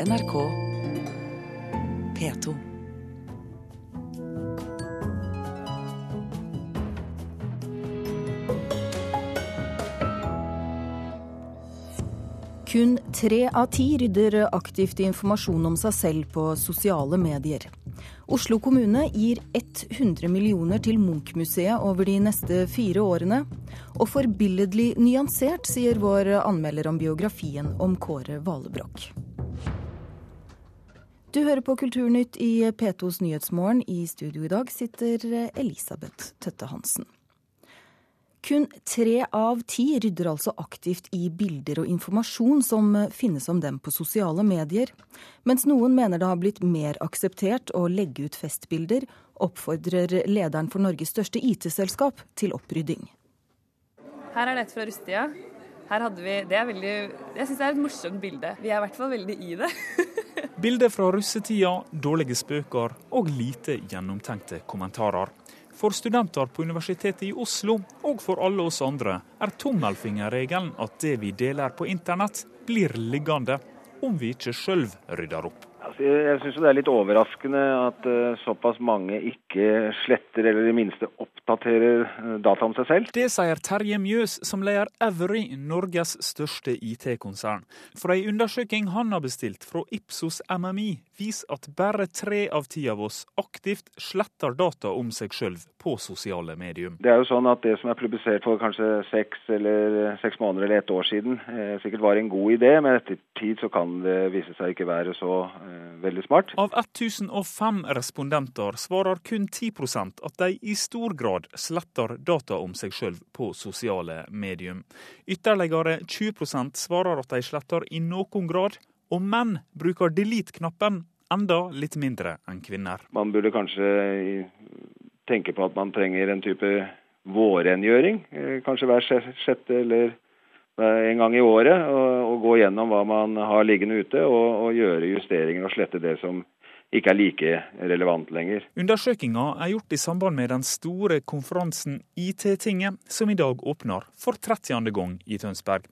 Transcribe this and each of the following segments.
NRK P2. Kun tre av ti rydder aktivt informasjon om seg selv på sosiale medier. Oslo kommune gir 100 millioner til Munch-museet over de neste fire årene. Og forbilledlig nyansert, sier vår anmelder om biografien om Kåre Valebrokk. Du hører på Kulturnytt i P2s Nyhetsmorgen. I studio i dag sitter Elisabeth Tøtte Hansen. Kun tre av ti rydder altså aktivt i bilder og informasjon som finnes om dem på sosiale medier, mens noen mener det har blitt mer akseptert å legge ut festbilder, oppfordrer lederen for Norges største IT-selskap til opprydding. Her er det et fra russetida. Her hadde vi, det er veldig, Jeg syns det er et morsomt bilde. Vi er i hvert fall veldig i det. Bilder fra russetida, dårlige spøker og lite gjennomtenkte kommentarer. For studenter på Universitetet i Oslo, og for alle oss andre, er tommelfingerregelen at det vi deler på internett, blir liggende om vi ikke sjøl rydder opp. Altså, jeg syns det er litt overraskende at uh, såpass mange ikke sletter eller i det minste oppdaterer uh, data om seg selv. Det sier Terje Mjøs, som leder Every, Norges største IT-konsern. For ei undersøking han har bestilt fra Ipsos MMI, viser at bare tre av ti av oss aktivt sletter data om seg sjøl på sosiale medium. Det er jo sånn at det som er publisert for kanskje seks eller seks måneder eller ett år siden, eh, sikkert var en god idé, men etter tid så kan det vise seg ikke være så eh, veldig smart. Av 1005 respondenter svarer kun 10% at de i stor grad sletter data om seg sjøl på sosiale medium. Ytterligere 20% svarer at de sletter i noen grad, og menn bruker delete-knappen enda litt mindre enn kvinner. Man burde kanskje tenke på at man trenger en type vårrengjøring, eh, kanskje hver sjette eller en gang i året. Og, og gå gjennom hva man har liggende ute, og, og gjøre justeringer og slette det som ikke er like relevant lenger. Undersøkinga er gjort i samband med den store konferansen IT-tinget, som i dag åpner for 30. gang i Tønsberg.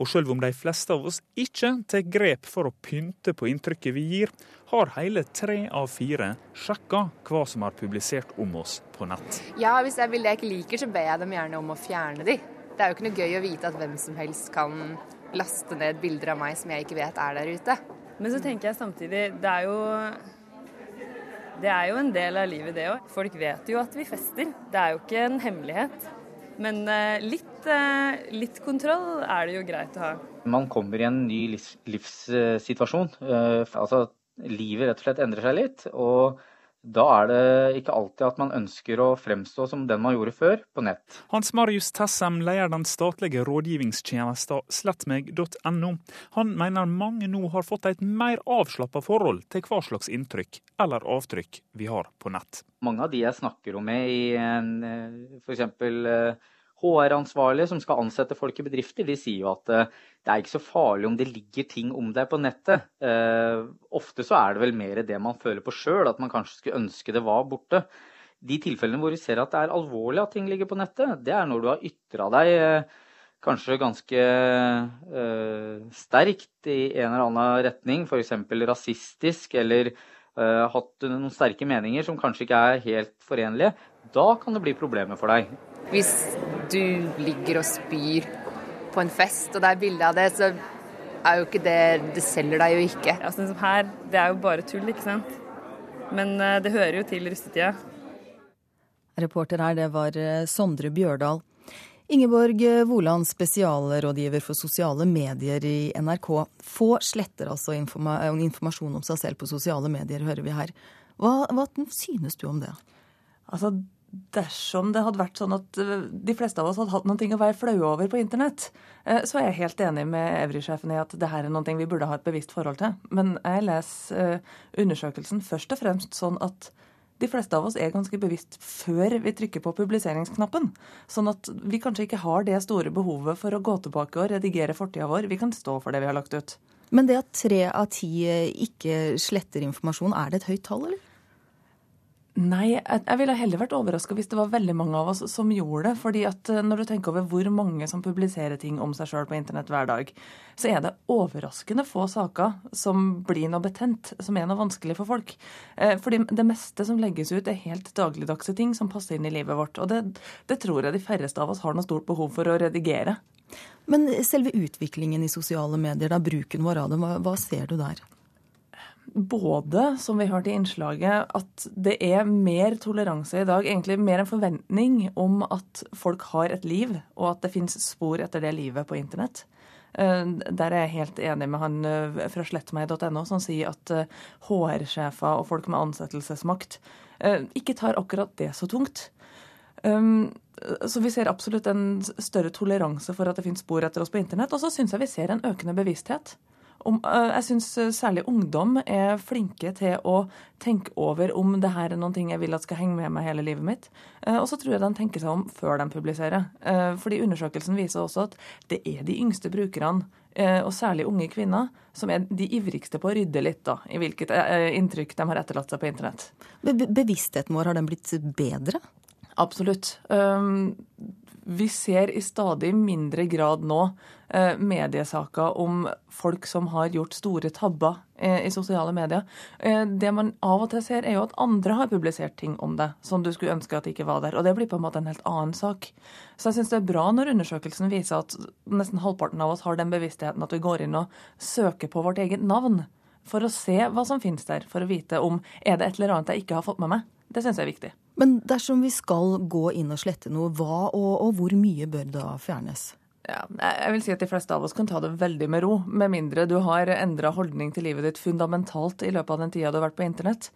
Og selv om de fleste av oss ikke tar grep for å pynte på inntrykket vi gir, har hele tre av fire sjekka hva som er publisert om oss på nett. Ja, hvis det er bilder jeg ikke liker, så ber jeg dem gjerne om å fjerne de. Det er jo ikke noe gøy å vite at hvem som helst kan laste ned bilder av meg som jeg ikke vet er der ute. Men så tenker jeg samtidig, det er jo det er jo en del av livet, det òg. Folk vet jo at vi fester. Det er jo ikke en hemmelighet. Men eh, litt, eh, litt, kontroll er det jo greit å ha. Man kommer i en ny livs, livssituasjon. Uh, altså, livet rett og slett endrer seg litt. Og da er det ikke alltid at man ønsker å fremstå som den man gjorde før, på nett. Hans Marius Tessem leder den statlige rådgivningstjenesten slettmeg.no. Han mener mange nå har fått et mer avslappa forhold til hva slags inntrykk eller avtrykk vi har på nett. Mange av de jeg snakker om med i f.eks. HR-ansvarlige som skal ansette folk i bedrifter, de sier jo at det er ikke så farlig om det ligger ting om deg på nettet. Eh, ofte så er det vel mer det man føler på sjøl, at man kanskje skulle ønske det var borte. De tilfellene hvor vi ser at det er alvorlig at ting ligger på nettet, det er når du har ytra deg eh, kanskje ganske eh, sterkt i en eller annen retning, f.eks. rasistisk, eller eh, hatt noen sterke meninger som kanskje ikke er helt forenlige. Da kan det bli problemer for deg. Hvis du ligger og spyr på en fest, og det er bilde av det, så er jo ikke det Det selger deg jo ikke. Ja, sånn som her, det er jo bare tull, ikke sant. Men uh, det hører jo til russetida. Reporter her, det var eh, Sondre Bjørdal. Ingeborg eh, Woland, spesialrådgiver for sosiale medier i NRK. Få sletter altså informa informasjon om seg selv på sosiale medier, hører vi her. Hva, hva synes du om det? Altså, dersom det hadde vært sånn at eh, de fleste av oss hadde hatt noe å være flaue over på internett, eh, så er jeg helt enig med Evry-sjefen i at det her er noe vi burde ha et bevisst forhold til. Men jeg leser eh, undersøkelsen først og fremst sånn at de fleste av oss er ganske bevisst før vi trykker på publiseringsknappen. Sånn at vi kanskje ikke har det store behovet for å gå tilbake og redigere fortida vår. Vi kan stå for det vi har lagt ut. Men det at tre av ti ikke sletter informasjon, er det et høyt tall, eller? Nei, jeg, ville heller vært overraska hvis det var veldig mange av oss som gjorde det. fordi at eh, når du tenker over hvor mange som publiserer ting om seg sjøl på internett hver dag, så er det overraskende få saker som blir noe betent, som er noe vanskelig for folk. Eh, fordi det meste som legges ut, er helt dagligdagse ting som passer inn i livet vårt. Og det, det tror jeg de færreste av oss har noe stort behov for å redigere. Men selve utviklingen i sosiale medier, da bruken vår av dem, hva, hva ser du der? Både, som vi hørte i innslaget, at det er mer toleranse i dag, egentlig mer en forventning om at folk har et liv, og at det fins spor etter det livet på internett. Eh, der er jeg helt enig med han eh, fra slettmeg.no som sier at HR-sjefer eh, og folk med ansettelsesmakt ikke tar akkurat det så tungt. Så vi ser absolutt en større toleranse for at det finnes spor etter oss på internett. Og så syns jeg vi ser en økende bevissthet. Om, eh, jeg syns eh, særlig ungdom er flinke til å tenke over om det her er ting jeg vil at skal henge med meg hele livet mitt. Eh, og så tror jeg de tenker seg om før de publiserer. Fordi undersøkelsen viser også at det er de yngste brukerne, og særlig unge kvinner, som er de ivrigste på å rydde litt da, i hvilket inntrykk de har etterlatt seg på internett. Be bevisstheten vår, har den blitt bedre? Absolutt. Vi ser i stadig mindre grad nå mediesaker om folk som har gjort store tabber eh, i sosiale medier. Eh, det man av og til ser, er jo at andre har publisert ting om det som du skulle ønske at ikke var der. Og det blir på en måte en helt annen sak. Så jeg syns det er bra når undersøkelsen viser at nesten halvparten av oss har den bevisstheten at vi går inn og søker på vårt eget navn for å se hva som finnes der, for å vite om er det et eller annet jeg ikke har fått med meg. Det syns jeg er viktig. Men dersom vi skal gå inn og slette noe, hva og, og hvor mye bør da fjernes? Ja, jeg vil si at De fleste av oss kan ta det veldig med ro, med mindre du har endra holdning til livet ditt fundamentalt i løpet av den tida du har vært på internett.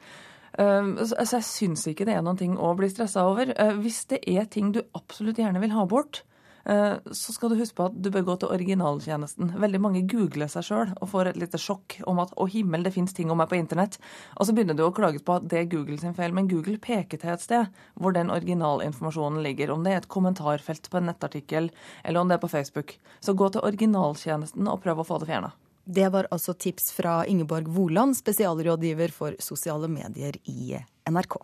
Ehm, så jeg syns ikke det er noen ting å bli stressa over. Eh, hvis det er ting du absolutt gjerne vil ha bort, så skal du huske på at du bør gå til originaltjenesten. Veldig mange googler seg sjøl og får et lite sjokk om at å himmel, det fins ting om meg på internett. Og så begynner du å klage på at det er Google sin feil, men Google peker til et sted hvor den originalinformasjonen ligger. Om det er et kommentarfelt på en nettartikkel, eller om det er på Facebook. Så gå til originaltjenesten og prøv å få det fjerna. Det var altså tips fra Ingeborg Woland, spesialrådgiver for sosiale medier i NRK.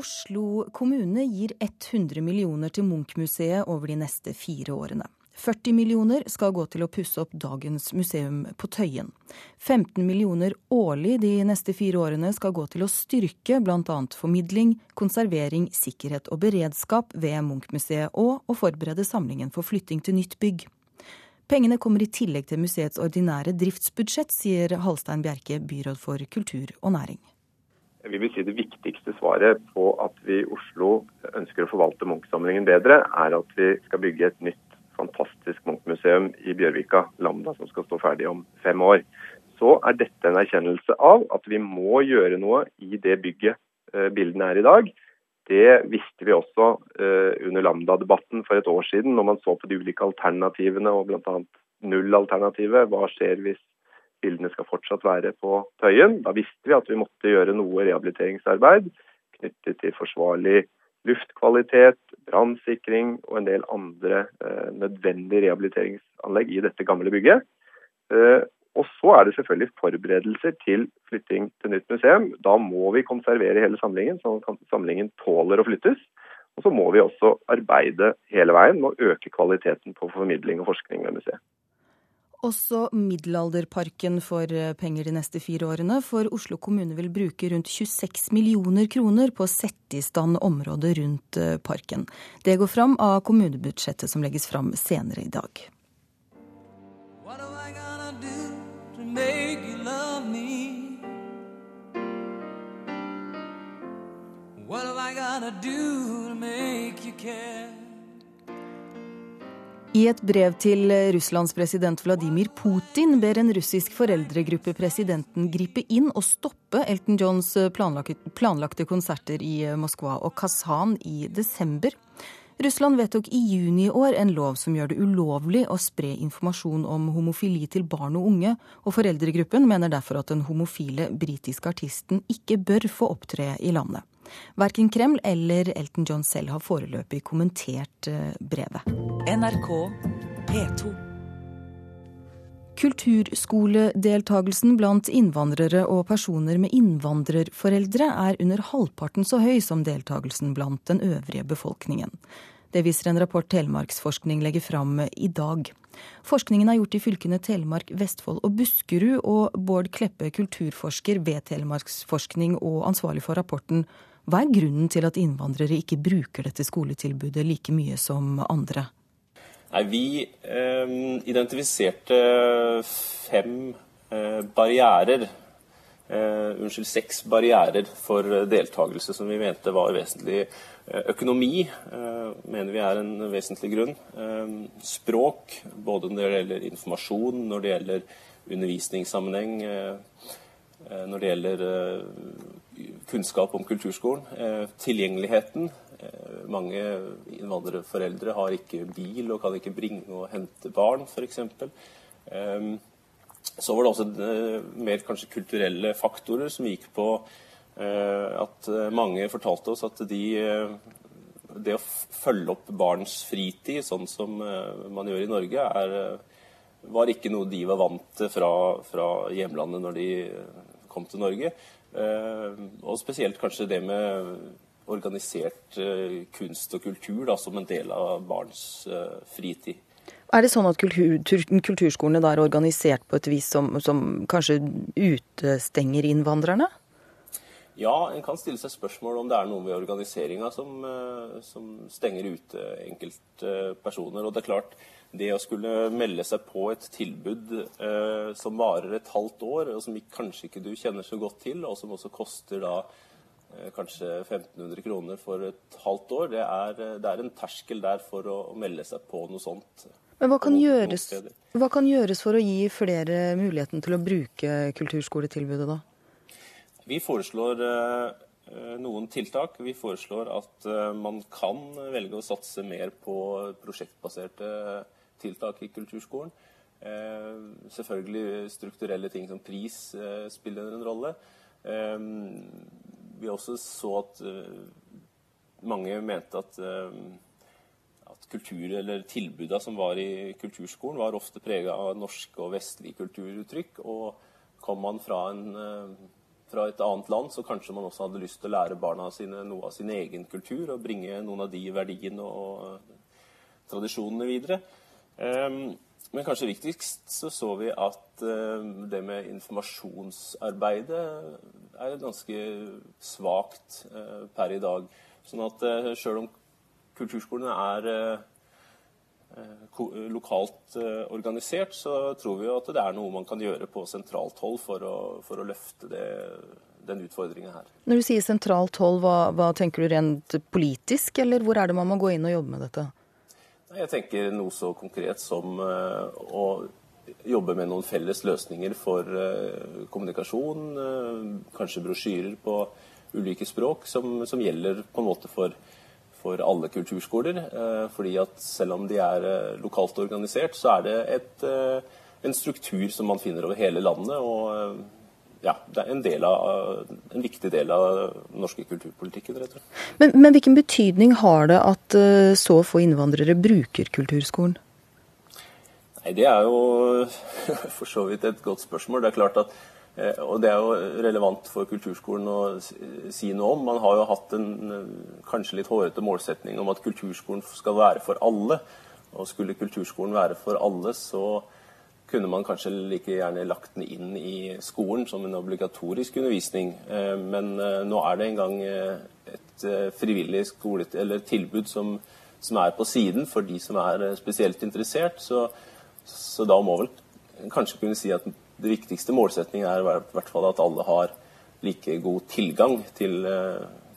Oslo kommune gir 100 millioner til Munch-museet over de neste fire årene. 40 millioner skal gå til å pusse opp dagens museum på Tøyen. 15 millioner årlig de neste fire årene skal gå til å styrke bl.a. formidling, konservering, sikkerhet og beredskap ved Munch-museet, og å forberede samlingen for flytting til nytt bygg. Pengene kommer i tillegg til museets ordinære driftsbudsjett, sier Halstein Bjerke, byråd for kultur og næring vi vil si det viktigste svaret på at vi i Oslo ønsker å forvalte Munch-samlingen bedre, er at vi skal bygge et nytt fantastisk Munch-museum i Bjørvika, Lambda, som skal stå ferdig om fem år. Så er dette en erkjennelse av at vi må gjøre noe i det bygget eh, bildene er i dag. Det visste vi også uh, under Lambda-debatten for et år siden, når man så på de ulike alternativene og bl.a. nullalternativet. Hva skjer hvis bildene skal fortsatt være på Tøyen. Da visste vi at vi måtte gjøre noe rehabiliteringsarbeid knyttet til forsvarlig luftkvalitet, brannsikring og en del andre eh, nødvendige rehabiliteringsanlegg i dette gamle bygget. Eh, og så er det selvfølgelig forberedelser til flytting til nytt museum. Da må vi konservere hele samlingen, sånn at samlingen tåler å flyttes. Og så må vi også arbeide hele veien med å øke kvaliteten på formidling og forskning ved museet. Også Middelalderparken får eh, penger de neste fire årene, for Oslo kommune vil bruke rundt 26 millioner kroner på å sette i stand området rundt eh, parken. Det går fram av kommunebudsjettet som legges fram senere i dag. What am I gonna do to make you care? I et brev til Russlands president Vladimir Putin ber en russisk foreldregruppe presidenten gripe inn og stoppe Elton Johns planlagte konserter i Moskva og Kazan i desember. Russland vedtok i juni i år en lov som gjør det ulovlig å spre informasjon om homofili til barn og unge, og foreldregruppen mener derfor at den homofile britiske artisten ikke bør få opptre i landet. Verken Kreml eller Elton John selv har foreløpig kommentert eh, brevet. NRK P2. Kulturskoledeltagelsen blant innvandrere og personer med innvandrerforeldre er under halvparten så høy som deltagelsen blant den øvrige befolkningen. Det viser en rapport Telemarksforskning legger fram i dag. Forskningen er gjort i fylkene Telemark, Vestfold og Buskerud, og Bård Kleppe, kulturforsker ved Telemarksforskning og ansvarlig for rapporten. Hva er grunnen til at innvandrere ikke bruker dette skoletilbudet like mye som andre? Nei, Vi eh, identifiserte fem eh, barrierer, eh, unnskyld, seks barrierer for deltakelse som vi mente var vesentlig. Eh, økonomi eh, mener vi er en vesentlig grunn. Eh, språk, både når det gjelder informasjon, når det gjelder undervisningssammenheng, når det gjelder kunnskap om kulturskolen. Tilgjengeligheten Eh, mange innvandrerforeldre har ikke bil og kan ikke bringe og hente barn, f.eks. Ehm, så var det også eh, mer kanskje kulturelle faktorer som gikk på eh, at mange fortalte oss at de det å følge opp barns fritid, sånn som man gjør i Norge, er, var ikke noe de var vant til fra, fra hjemlandet når de kom til Norge. Og spesielt kanskje det med organisert eh, kunst og kultur da, som en del av barns eh, fritid. Er det sånn at kultur, kulturskolene da er organisert på et vis som, som kanskje utestenger innvandrerne? Ja, en kan stille seg spørsmål om det er noe ved organiseringa som, eh, som, stenger ute enkeltpersoner. Og det er klart, det å skulle melde seg på et tilbud eh, som varer et halvt år, og som kanskje ikke du kjenner så godt til, og som også koster da Eh, kanskje 1500 kroner for et halvt år. Det er, eh, det er en terskel der for å, å, melde seg på noe sånt. Men hva kan, gjøres, hva kan, gjøres, for å gi flere muligheten til å bruke kulturskoletilbudet, da? Vi foreslår eh, noen tiltak. Vi foreslår at uh, man kan velge å satse mer på prosjektbaserte tiltak i kulturskolen. Uh, selvfølgelig strukturelle ting som pris spiller en rolle vi også så at mange mente at, at kultur, eller tilbudene som var i kulturskolen, var ofte prega av norske og vestlige kulturuttrykk. Og kom man fra, en, fra, et annet land, så kanskje man også hadde lyst til å lære barna sine noe av sin egen kultur, og bringe noen av de verdiene og tradisjonene videre. Um, men kanskje viktigst så så vi at uh, det med informasjonsarbeidet er ganske svakt uh, per i dag. Sånn at uh, sjøl om kulturskolene er lokalt organisert, så tror vi at det er noe man kan gjøre på sentralt hold for å, for å løfte det, den utfordringen her. Når du sier sentralt hold, hva, hva tenker du rent politisk, eller hvor er det man må gå inn og jobbe med dette? Jeg tenker noe så konkret som eh, å jobbe med noen felles løsninger for eh, kommunikasjon. Eh, kanskje brosjyrer på ulike språk som, som gjelder på en måte for, for alle kulturskoler. Fordi at selv om de er lokalt organisert, så er det et, en struktur som man finner over hele landet. og ja, det er en, del av, en, viktig del av den norske kulturpolitikken. rett og slett. Men, men, hvilken betydning har det at uh, så få innvandrere bruker kulturskolen? Nei, Det er jo for så vidt et godt spørsmål. Det er klart at, eh, og det er jo relevant for kulturskolen å si noe om. Man har jo hatt en kanskje litt hårete målsetning om at kulturskolen skal være for alle. Og skulle kulturskolen være for alle, så kunne man kanskje like gjerne lagt den inn i skolen som en obligatorisk undervisning. Eh, men eh, nå er det engang eh, et frivillig skole, tilbud som, som, er på siden for de som er spesielt interessert. Så, så da må vel kanskje kunne si at det viktigste målsetningen er hvert fall at alle har like god tilgang til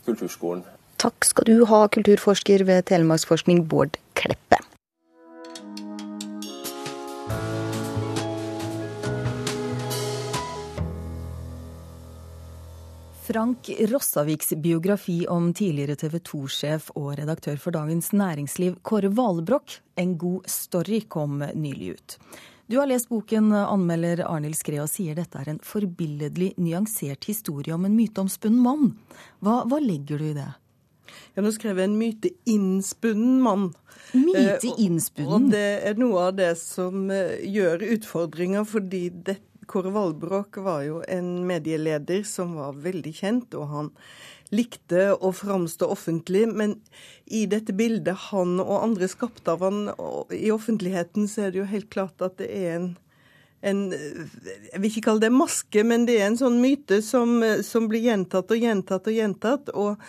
kulturskolen. Takk skal du ha, kulturforsker ved Telemarksforskning Bård Kleppe. Frank Rossaviks biografi om tidligere TV 2-sjef og redaktør for Dagens Næringsliv, Kåre Valbrokk, En god story, kom nylig ut. Du har lest boken, anmelder Arnhild og sier dette er en forbilledlig nyansert historie om en myteomspunnen mann. Hva, hva legger du i det? Ja, nå skrev jeg en myteinnspunnen mann. Myteinnspunnen? Eh, og, og det er noe av det som eh, gjør utfordringa, fordi det, Kåre Valbrok var jo en medieleder som var veldig kjent, og han likte å framstå offentlig. Men i dette bildet han og andre skapte av han i offentligheten, så er det jo helt klart at det er en en, Jeg vil ikke kalle det maske, men det er en sånn myte som, som blir gjentatt og gjentatt og gjentatt. og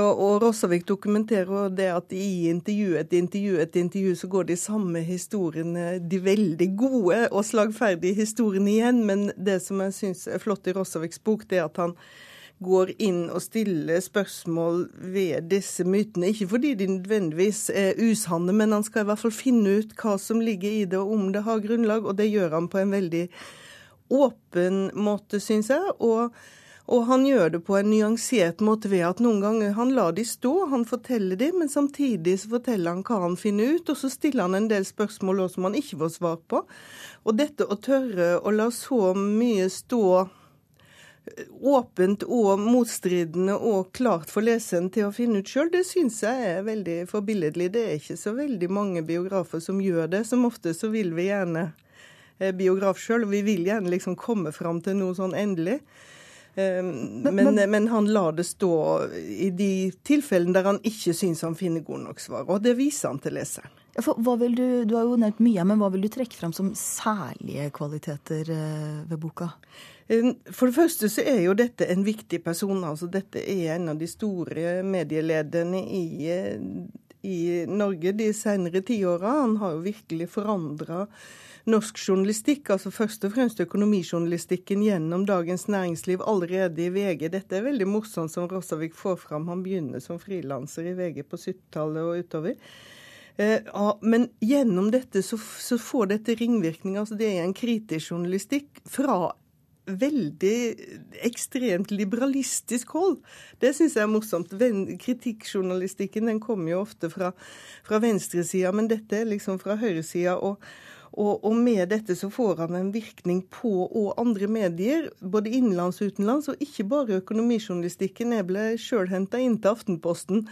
og, Rossavik dokumenterer det at i intervju etter intervju etter intervju så går de samme historiene, de veldig gode og slagferdige historiene igjen. Men det som jeg syns er flott i Rossaviks bok, det er at han går inn og stiller spørsmål ved disse mytene. Ikke fordi de nødvendigvis er usanne, men han skal i hvert fall finne ut hva som ligger i det, og om det har grunnlag. Og det gjør han på en veldig åpen måte, syns jeg. og og han gjør det på en nyansert måte ved at noen ganger han lar de stå, han forteller de, men samtidig så forteller han hva han finner ut, og så stiller han en del spørsmål også som han ikke får svar på. Og dette å tørre å la så mye stå åpent og motstridende og klart for leseren til å finne ut sjøl, det syns jeg er veldig forbilledlig. Det er ikke så veldig mange biografer som gjør det. Som ofte så vil vi gjerne eh, biograf sjøl, og vi vil gjerne liksom komme fram til noe sånn endelig. Ehm, men, men, men, han lar det stå i de tilfellene der han ikke syns han finner gode nok svar. Og det viser han til leseren. For du, du har jo nevnt mye, men hva vil du trekke fram som særlige kvaliteter eh, ved boka? Ehm, for det første så er jo dette en viktig person. altså Dette er en av de store medielederne i, eh, i Norge de senere tiåra. Han har jo virkelig forandra norsk journalistikk, altså først og fremst økonomijournalistikken gjennom Dagens Næringsliv allerede i VG. Dette er veldig morsomt som Rossavik får fram. Han begynner som frilanser i VG på 70-tallet og utover. Eh, men gjennom dette så, får dette ringvirkninger. altså Det er en kritisk journalistikk fra veldig ekstremt liberalistisk hold. Det syns jeg er morsomt. Kritikkjournalistikken den kommer jo ofte fra, fra venstresida, men dette er liksom fra høyresida. Og, og, og, med dette så får han en virkning på og andre medier, både innenlands og utenlands, og ikke bare økonomijournalistikken. Jeg ble sjøl henta inn til Aftenposten,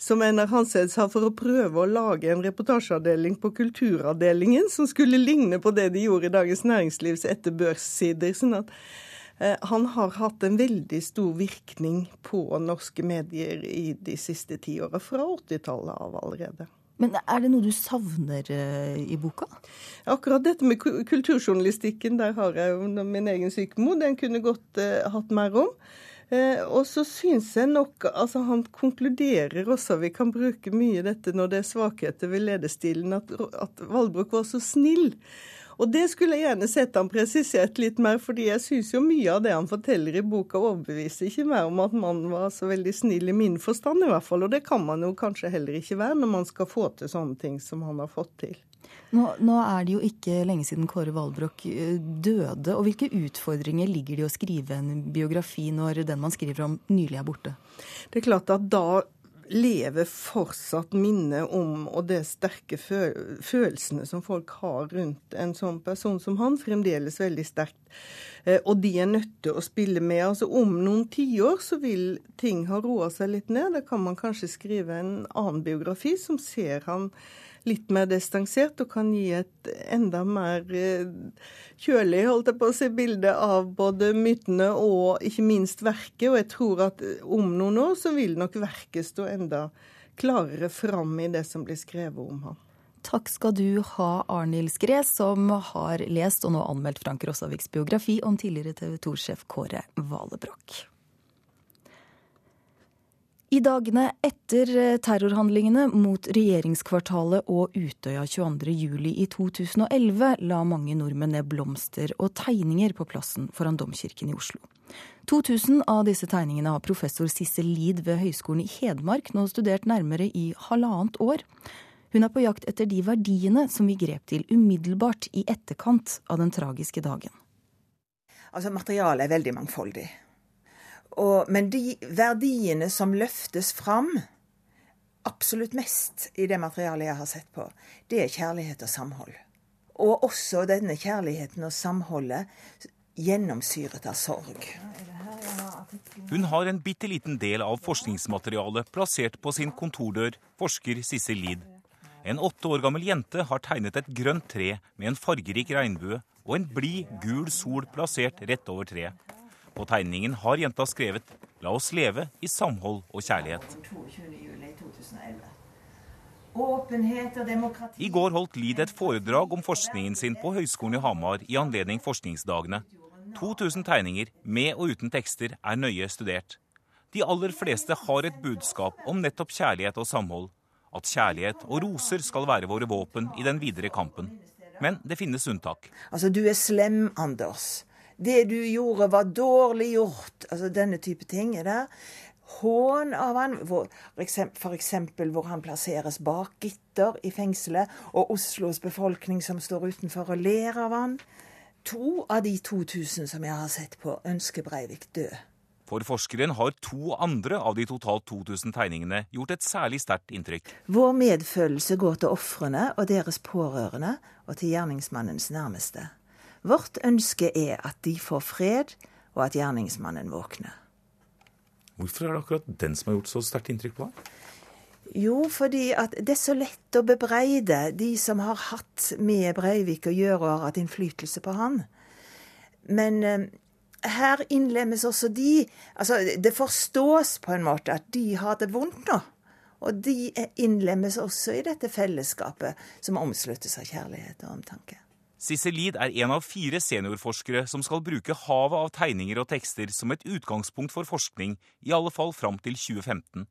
som Einar Hanseth har for å prøve å lage en reportasjeavdeling på kulturavdelingen som skulle ligne på det de gjorde i Dagens Næringslivs etter børssider. sånn at eh, han har hatt en veldig stor virkning på norske medier i de siste ti åra, fra 80-tallet av allerede. Men er det noe du savner uh, i boka? Akkurat dette med kulturjournalistikken, der har jeg jo min egen sykemor. Den kunne godt eh, hatt mer om. Eh, og så syns jeg nok altså Han konkluderer også, vi kan bruke mye dette når det er svakheter ved lederstilen, at, at Valbrok var så snill. Og det skulle jeg gjerne sett han presisert litt mer, fordi jeg syns jo mye av det han forteller i boka overbeviser ikke mer om at mannen var så veldig snill i min forstand, i hvert fall. Og det kan man jo kanskje heller ikke være når man skal få til sånne ting som han har fått til. Nå, nå er det jo ikke lenge siden Kåre Valbrok eh, døde. og Hvilke utfordringer ligger det i å skrive en biografi når den man skriver om, nylig er borte? Det er klart at da lever fortsatt minnet om og det sterke følelsene som folk har rundt en sånn person som han, fremdeles veldig sterkt. Eh, og de er nødt til å spille med. Altså Om noen tiår så vil ting ha roa seg litt ned. Da kan man kanskje skrive en annen biografi som ser han litt mer distansert, og kan gi et enda mer eh, kjølig holdt jeg på å si, bilde av både mytene og ikke minst verket. Og jeg tror at eh, om noen år så vil nok verket stå enda klarere fram i det som blir skrevet om ham. Takk skal du ha, Arnhild Skræ, som har lest og nå anmeldt Frank Rossaviks biografi om tidligere TV 2-sjef Kåre Valebrokk. I dagene etter eh, terrorhandlingene mot regjeringskvartalet og Utøya 22.07. i 2011 la mange nordmenn ned blomster og tegninger på plassen foran Domkirken i Oslo. 2000 av disse tegningene har professor Sissel Lid ved Høgskolen i Hedmark nå studert nærmere i halvannet år. Hun er på jakt etter de verdiene som vi grep til umiddelbart i etterkant av den tragiske dagen. Altså, Materialet er veldig mangfoldig. Og, men de verdiene som løftes fram absolutt mest i det materialet jeg har sett på, det er kjærlighet og samhold. Og også denne kjærligheten og samholdet gjennomsyret av sorg. Hun har en bitte liten del av forskningsmaterialet plassert på sin kontordør, forsker Sissel Lid. En åtte år gammel jente har tegnet et grønt tre med en fargerik regnbue og en blid, gul sol plassert rett over treet. På tegningen har jenta skrevet 'La oss leve i samhold og kjærlighet'. I går holdt Lid et foredrag om forskningen sin på Høgskolen i Hamar i anledning forskningsdagene. 2000 tegninger, med og uten tekster, er nøye studert. De aller fleste har et budskap om nettopp kjærlighet og samhold. At kjærlighet og roser skal være våre våpen i den videre kampen. Men det finnes unntak. Altså, du er slem, Anders. Det du gjorde, var dårlig gjort. Altså denne type ting er der. Hån av han, f.eks. hvor han plasseres bak gitter i fengselet, og Oslos befolkning som står utenfor og ler av han. To av de 2000 som jeg har sett på, ønsker Breivik død. For forskeren har to andre av de totalt 2000 tegningene gjort et særlig sterkt inntrykk. Vår medfølelse går til ofrene og deres pårørende, og til gjerningsmannens nærmeste. Vårt ønske er at de får fred, og at gjerningsmannen våkner. Hvorfor er det akkurat den som har gjort så sterkt inntrykk på deg? Jo, fordi at det er så lett å bebreide de som har hatt med Breivik å gjøre og har hatt innflytelse på han. Men eh, her innlemmes også de Altså, det forstås på en måte at de har det vondt nå. Og de innlemmes også i dette fellesskapet som omsluttes av kjærlighet og omtanke. Sissel Lid er en av fire seniorforskere som skal bruke havet av tegninger og tekster som et utgangspunkt for forskning, i alle fall fram til 2015.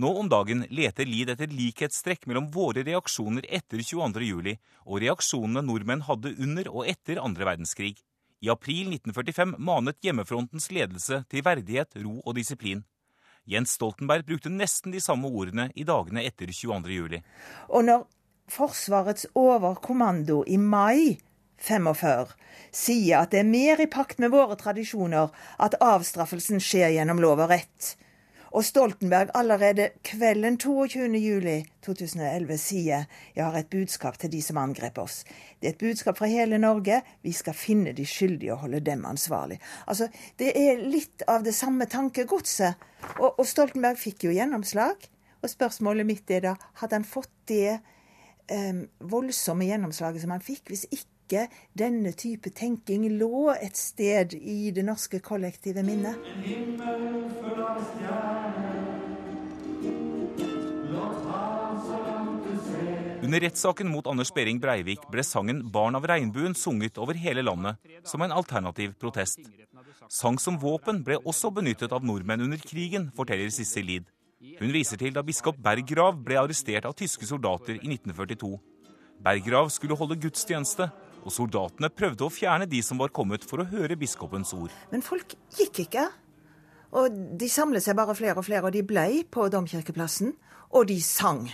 Nå om dagen leter Lid etter likhetstrekk mellom våre reaksjoner etter 22.07. og reaksjonene nordmenn hadde under og etter andre verdenskrig. I april 1945 manet hjemmefrontens ledelse til verdighet, ro og disiplin. Jens Stoltenberg brukte nesten de samme ordene i dagene etter 22.07. Og når Forsvarets overkommando i mai 45 sier at det er mer i pakt med våre tradisjoner at avstraffelsen skjer gjennom lov og rett. Og Stoltenberg allerede kvelden 22.07.2011 sier jeg har et budskap til de som angrep oss. Det er et budskap fra hele Norge. Vi skal finne de skyldige og holde dem ansvarlig. Altså, Det er litt av det samme tankegodset. Og, og Stoltenberg fikk jo gjennomslag. Og spørsmålet mitt er da, hadde han fått det voldsomme gjennomslaget som han fikk, hvis ikke denne type tenking lå et sted i det norske kollektive minnet. Under rettssaken mot Anders Behring Breivik ble sangen 'Barn av regnbuen' sunget over hele landet som en alternativ protest. Sang som våpen ble også benyttet av nordmenn under krigen, forteller Sissel Lid. Hun viser til da biskop Berggrav ble arrestert av tyske soldater i 1942. Berggrav skulle holde gudstjeneste, og soldatene prøvde å fjerne de som var kommet for å høre biskopens ord. Men folk gikk ikke. Og de samlet seg bare flere og flere, og de blei på domkirkeplassen. Og de sang.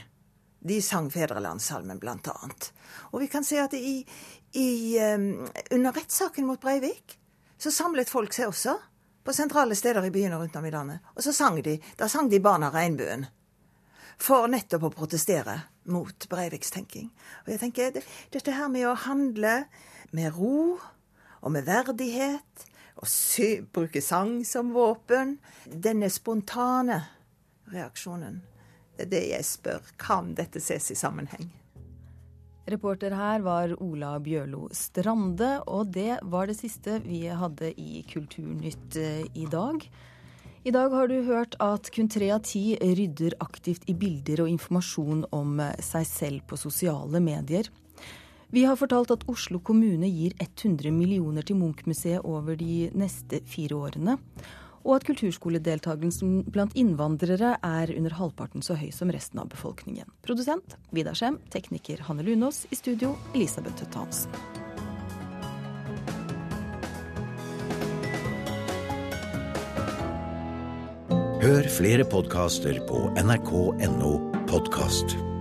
De sang Fedrelandssalmen, blant annet. Og vi kan se at i, i, um, under rettssaken mot Breivik så samlet folk seg også på sentrale steder i byene rundt om i landet. Og så sang de. Da sang de Barna Regnbuen. For nettopp å protestere mot Breiviks tenking. Og jeg tenker det, dette her med å handle med ro og med verdighet, og sy, bruke sang som våpen, denne spontane reaksjonen, det er det jeg spør. Kan dette ses i sammenheng? Reporter her var Ola Bjørlo Strande, og det var det siste vi hadde i Kulturnytt eh, i dag. I dag har du hørt at kun tre av ti rydder aktivt i bilder og informasjon om eh, seg selv på sosiale medier. Vi har fortalt at Oslo kommune gir 100 millioner til Munch-museet over de neste fire årene og at kulturskoledeltakelsen blant innvandrere er under halvparten så høy som resten av befolkningen. Produsent Vidar Skjem, tekniker Hanne Lunås, i studio Elisabeth Tøtte Hansen. Hør flere podkaster på nrk.no podkast.